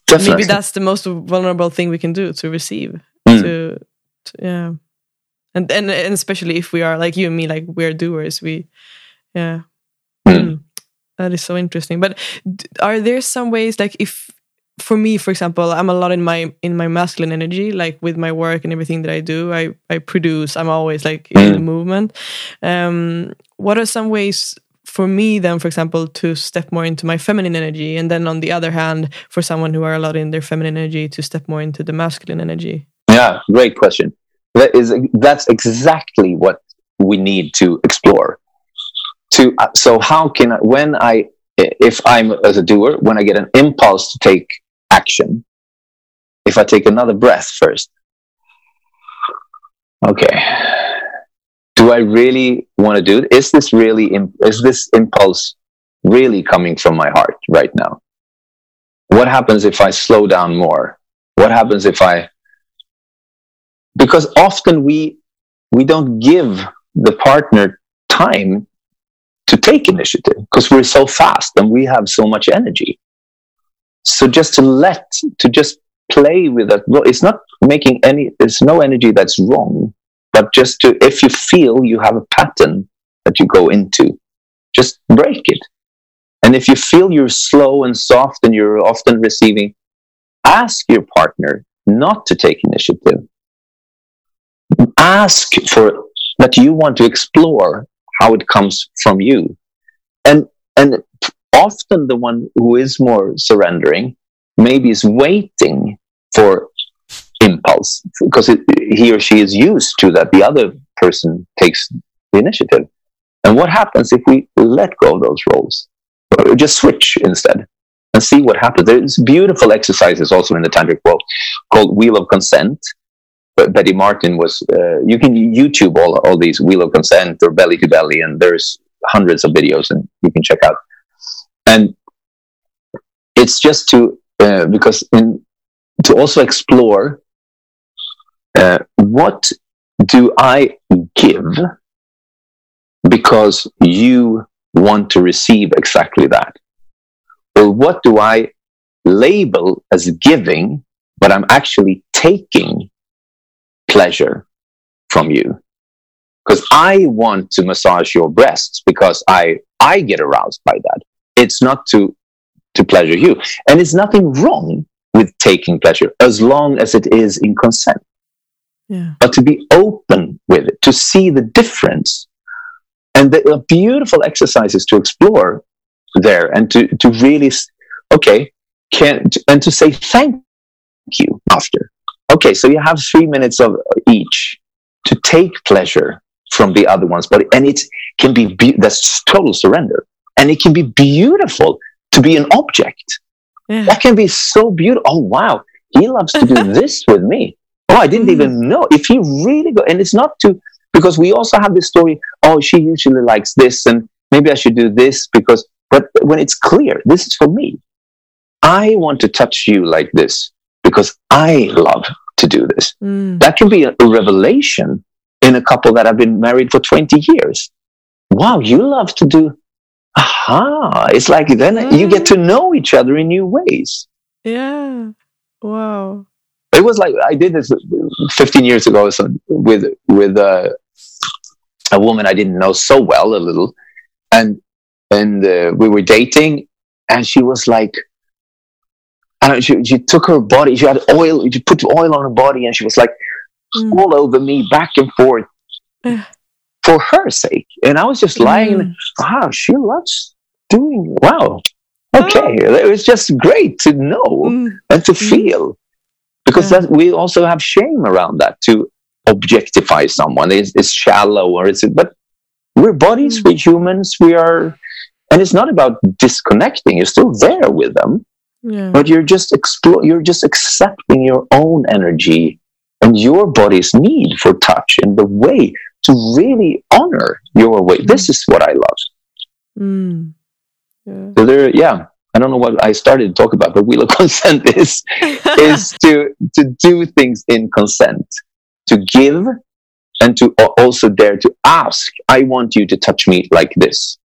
definitely Maybe that's the most vulnerable thing we can do to receive. Mm. To, to yeah. And, and and especially if we are like you and me, like we're doers, we yeah. Mm. That is so interesting. But are there some ways, like if for me, for example, I'm a lot in my in my masculine energy, like with my work and everything that I do, I I produce. I'm always like in the Mm. movement. Um, what are some ways? For me, then, for example, to step more into my feminine energy, and then on the other hand, for someone who are a lot in their feminine energy, to step more into the masculine energy. Yeah, great question. That is that's exactly what we need to explore. To uh, so how can I, when I if I'm as a doer when I get an impulse to take action, if I take another breath first, okay, do I really want to do it? Is this really is this impulse really coming from my heart right now? What happens if I slow down more? What happens if I because often we we don't give the partner time to take initiative because we're so fast and we have so much energy so just to let to just play with that it's not making any there's no energy that's wrong but just to if you feel you have a pattern that you go into just break it. And if you feel you're slow and soft and you're often receiving ask your partner not to take initiative. Ask for that you want to explore how it comes from you. And and often the one who is more surrendering maybe is waiting for impulse because it, he or she is used to that the other person takes the initiative and what happens if we let go of those roles or just switch instead and see what happens there's beautiful exercises also in the tantric world called wheel of consent but Betty Martin was. Uh, you can YouTube all all these Wheel of Consent or Belly to Belly, and there's hundreds of videos, and you can check out. And it's just to uh, because in to also explore uh, what do I give because you want to receive exactly that, or what do I label as giving, but I'm actually taking pleasure from you? Because i want to massage your breasts because i i get aroused by that it's not to to pleasure you. And it's nothing wrong with taking pleasure as long as it is in consent. Yeah. but to be open with it to see the difference. And the uh, beautiful exercises to explore there and to to really okay can and to say thank you after. Okay so you have three minutes of each to take pleasure from the other one's body and it can be, be that's total surrender and it can be beautiful to be an object Yeah. that can be so beautiful oh wow he loves to do [LAUGHS] this with me oh i didn't Mm. even know if he really go and it's not to because we also have this story oh she usually likes this and maybe i should do this because but when it's clear this is for me i want to touch you like this because I love to do this. Mm. That can be a, a revelation in a couple that have been married for 20 years. Wow, you love to do aha, it's like then mm. you get to know each other in new ways. Yeah. Wow. It was like I did this 15 years ago with with uh, a woman I didn't know so well, a little, and and uh, we were dating, and she was like, I don't know, she, she took her body, she had oil, she put oil on her body, and she was like mm. all over me, back and forth, [SIGHS] for her sake. And I was just lying, mm. wow, she loves doing, wow, okay. Oh. It was just great to know mm. and to mm. feel. Because yeah. that, we also have shame around that to objectify someone. It's, it's shallow or is it, but we're bodies, mm. we're humans, we are, and it's not about disconnecting, you're still there with them. Yeah. But you're just explore, you're just accepting your own energy and your body's need for touch and the way to really honor your way. Mm. This is what I love. Mm. Yeah. So there, yeah. I don't know what I started to talk about, but wheel of [LAUGHS] consent is [LAUGHS] is to to do things in consent, to give, and to also dare to ask. I want you to touch me like this,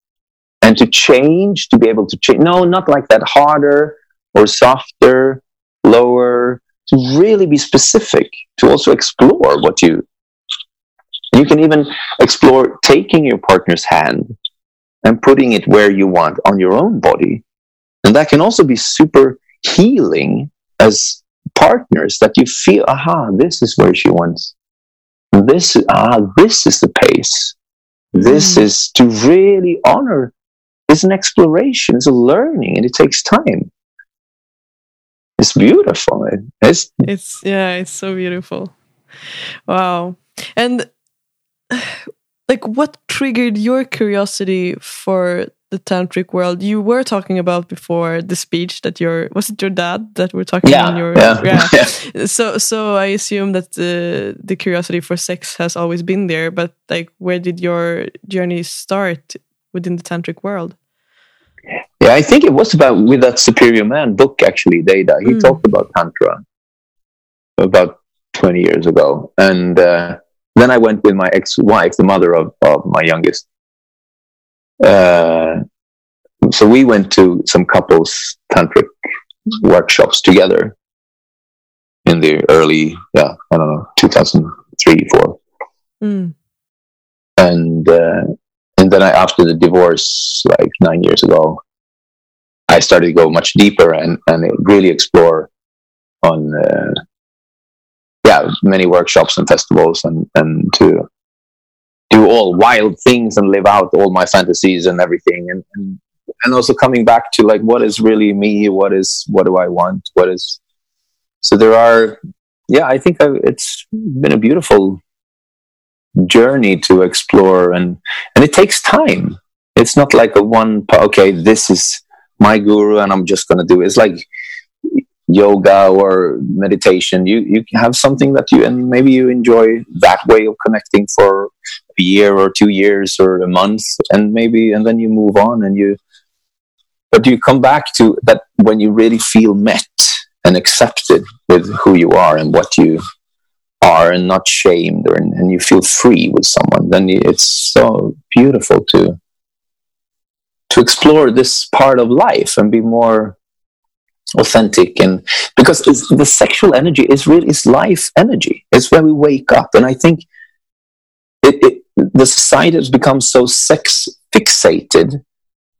and to change, to be able to change. No, not like that. Harder or softer, lower. To really be specific, to also explore what you you can even explore taking your partner's hand and putting it where you want on your own body. And that can also be super healing as partners that you feel, aha, this is where she wants. This, ah, this is the pace. This mm. is to really honor. It's an exploration, it's a learning, and it takes time. It's beautiful. It's, it's yeah, it's so beautiful. Wow. And [SIGHS] like what triggered your curiosity for the tantric world you were talking about before the speech that your was it your dad that we're talking yeah, about your [LAUGHS] yeah. yeah. so so i assume that the the curiosity for sex has always been there but like where did your journey start within the tantric world yeah i think it was about with that superior man book actually Deida he mm. talked about tantra about 20 years ago and uh, then I went with my ex-wife, the mother of, of my youngest. Uh, so we went to some couples tantric workshops together in the early, yeah, I don't know, 2003, four. Mm. And, uh, and then I, after the divorce, like nine years ago, I started to go much deeper and, and really explore on uh, yeah, many workshops and festivals and, and to do all wild things and live out all my fantasies and everything. And, and, and also coming back to like, what is really me? What is, what do I want? What is, so there are, yeah, I think I've, it's been a beautiful journey to explore and, and it takes time. It's not like a one, okay, this is my guru and I'm just going to do it. It's like, yoga or meditation you you have something that you and maybe you enjoy that way of connecting for a year or two years or a month and maybe and then you move on and you but you come back to that when you really feel met and accepted with who you are and what you are and not shamed or, and you feel free with someone then it's so beautiful to to explore this part of life and be more authentic and because the sexual energy is really is life energy. It's where we wake up. And i think it, it, the society has become so sex fixated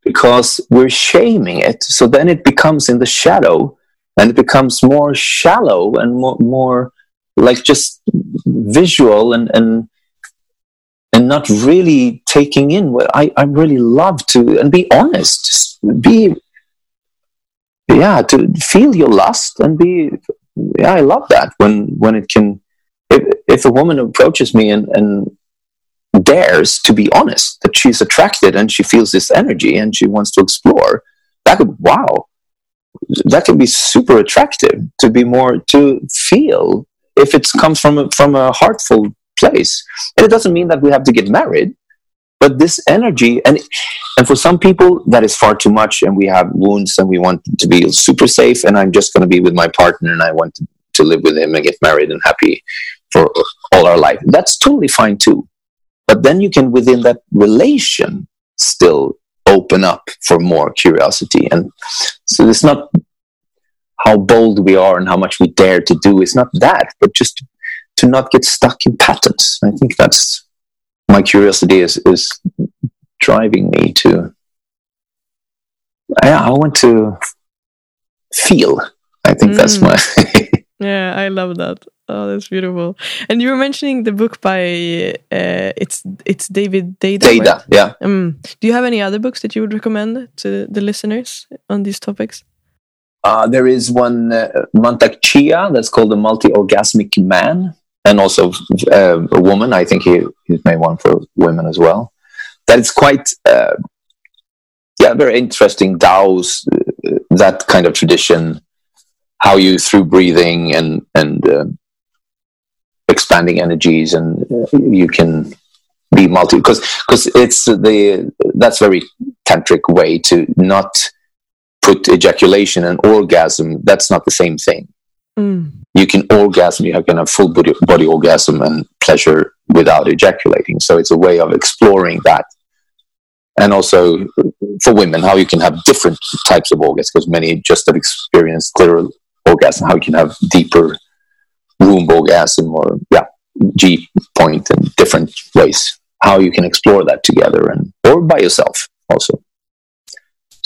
because we're shaming it. So then it becomes in the shadow and it becomes more shallow and more, more like just visual and and and not really taking in what I, I really love to and be honest be yeah to feel your lust and be yeah i love that when when it can if, if a woman approaches me and, and dares to be honest that she's attracted and she feels this energy and she wants to explore that could wow that can be super attractive to be more to feel if it comes from a, from a heartful place. And it doesn't mean that we have to get married but this energy and and for some people that is far too much and we have wounds and we want to be super safe and i'm just going to be with my partner and i want to, to live with him and get married and happy for all our life that's totally fine too but then you can within that relation still open up for more curiosity. And so it's not how bold we are and how much we dare to do. It's not that, but just to not get stuck in patterns. I think that's my curiosity is is driving me to. I, I want to feel. I think mm. that's my. [LAUGHS] yeah, I love that. Oh, that's beautiful. And you were mentioning the book by uh, it's it's David Data. Deida, right? yeah. Um, do you have any other books that you would recommend to the listeners on these topics? Uh, there is one uh, Mantak Chia that's called the Multi-Orgasmic Man, and also uh, a woman. I think he he's made one for women as well. That is quite uh, yeah, very interesting. Tao's uh, that kind of tradition, how you through breathing and and uh, expanding energies, and you can be multi because because it's the that's very tantric way to not put ejaculation and orgasm, that's not the same thing. Mm. You can orgasm, you can have full body, body orgasm and pleasure without ejaculating. So it's a way of exploring that. And also for women, how you can have different types of orgasms, because many just have experienced clitoral orgasm, how you can have deeper womb orgasm or, yeah, G point in different ways. How you can explore that together and or by yourself also.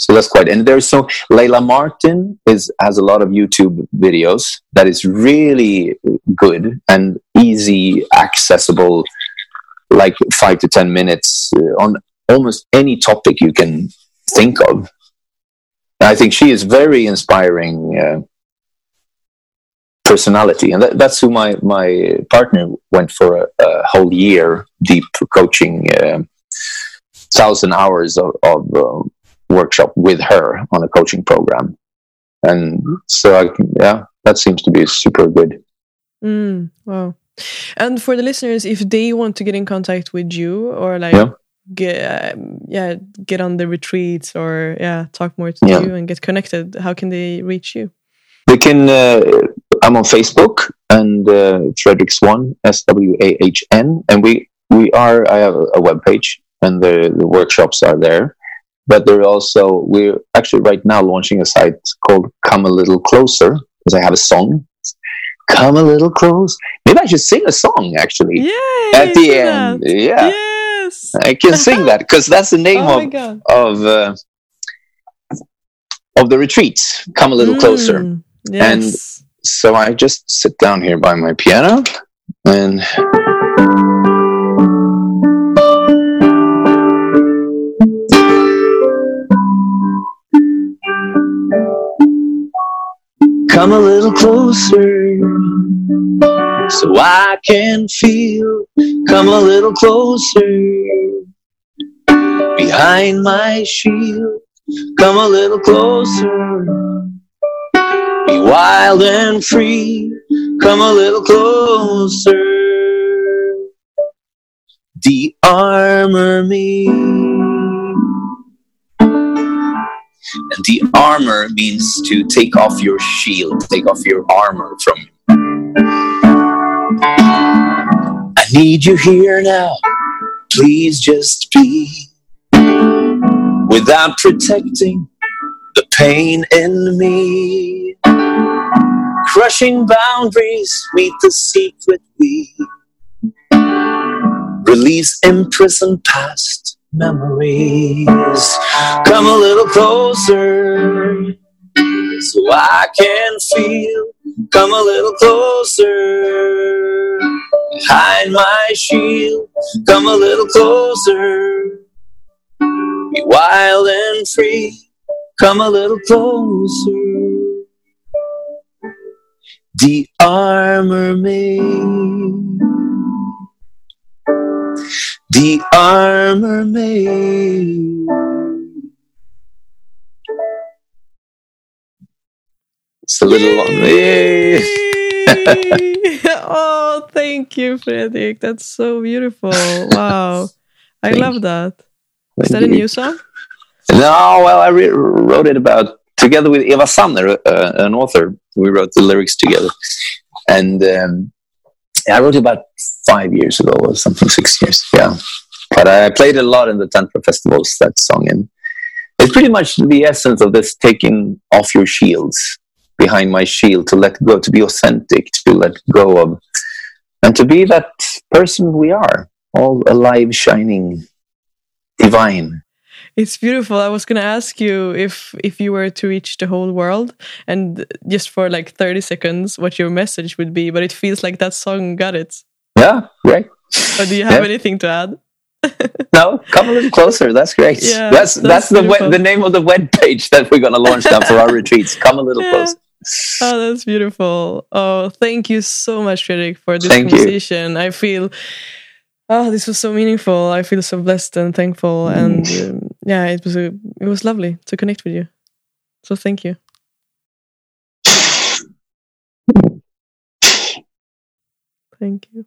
So that's quite. And there's so Layla Martin is has a lot of YouTube videos that is really good and easy accessible, like five to ten minutes uh, on almost any topic you can think of. I think she is very inspiring. Uh, personality and that, that's who my my partner went for a, a whole year deep coaching uh, thousand hours of, of uh, workshop with her on a coaching program. And so, I, yeah, that seems to be super good. Mm, wow. And for the listeners, if they want to get in contact with you or like yeah. get um, yeah get on the retreats or yeah talk more to yeah. you and get connected, how can they reach you? They can. Uh, I'm on Facebook and uh, Fredrik Swahn S W A H N, and we we are. I have a web page and the, the workshops are there but they're also we're actually right now launching a site called come a little closer because i have a song. Come a little close. Maybe i should sing a song actually Yay, at the end. That. yeah. Yes. I can sing that because that's the [LAUGHS] name oh of of uh, of the retreat come a little mm, closer. Yes. and so i just sit down here by my piano and Come a little closer so I can feel. Come a little closer behind my shield. Come a little closer. Be wild and free. Come a little closer. De-armor me. And the armor means to take off your shield, take off your armor from you. I need you here now. Please just be without protecting the pain in me. Crushing boundaries, meet the secret we release imprisoned past memories. Come a little closer so I can feel. Come a little closer behind my shield. Come a little closer. Be wild and free. Come a little closer. De-armor me the armor made. It's a little long. Yay! [LAUGHS] oh, thank you, Fredrik. That's so beautiful. Wow. [LAUGHS] I love that. Is that a new song? No, well, I re- wrote it about together with Eva Sanner, uh, an author. We wrote the lyrics together, and um, I wrote it about five years ago or something, [LAUGHS] six years. Yeah, but I played a lot in the Tantra festivals that song, and it's pretty much the essence of this taking off your shields behind my shield to let go, to be authentic, to let go of, and to be that person we are, all alive, shining, divine. It's beautiful. I was going to ask you if if you were to reach the whole world and just for like 30 seconds what your message would be, but it feels like that song got it. Yeah, right. Or do you have yeah. anything to add? [LAUGHS] no, come a little closer. That's great. Yeah, that's that's, that's the the name of the web page that we're going to launch now for our [LAUGHS] retreats. Come a little yeah. closer. Oh, that's beautiful. Oh, thank you so much, Fredrik, for this thank conversation. You. I feel, oh, this was so meaningful. I feel so blessed and thankful, mm. and um, yeah, it was a, it was lovely to connect with you. So thank you. [SIGHS] Thank you.